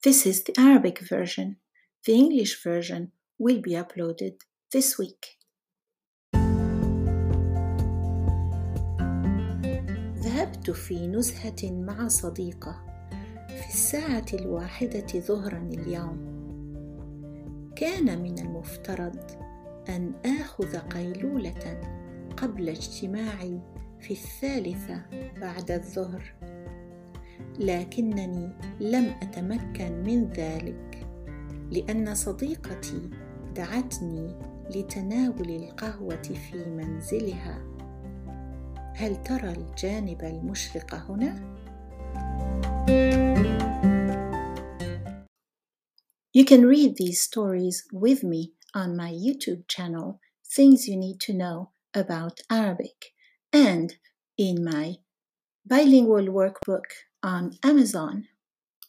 This is the Arabic version. The English version will be uploaded this week. ذهبت في نزهة مع صديقة في الساعة الواحدة ظهرا اليوم. كان من المفترض أن آخذ قيلولة قبل اجتماعي في الثالثة بعد الظهر لكنني لم اتمكن من ذلك لأن صديقتي دعتني لتناول القهوه في منزلها هل ترى الجانب المشرق هنا You can read these stories with me on my YouTube channel, Things You Need to Know About Arabic, and in my bilingual workbook on Amazon.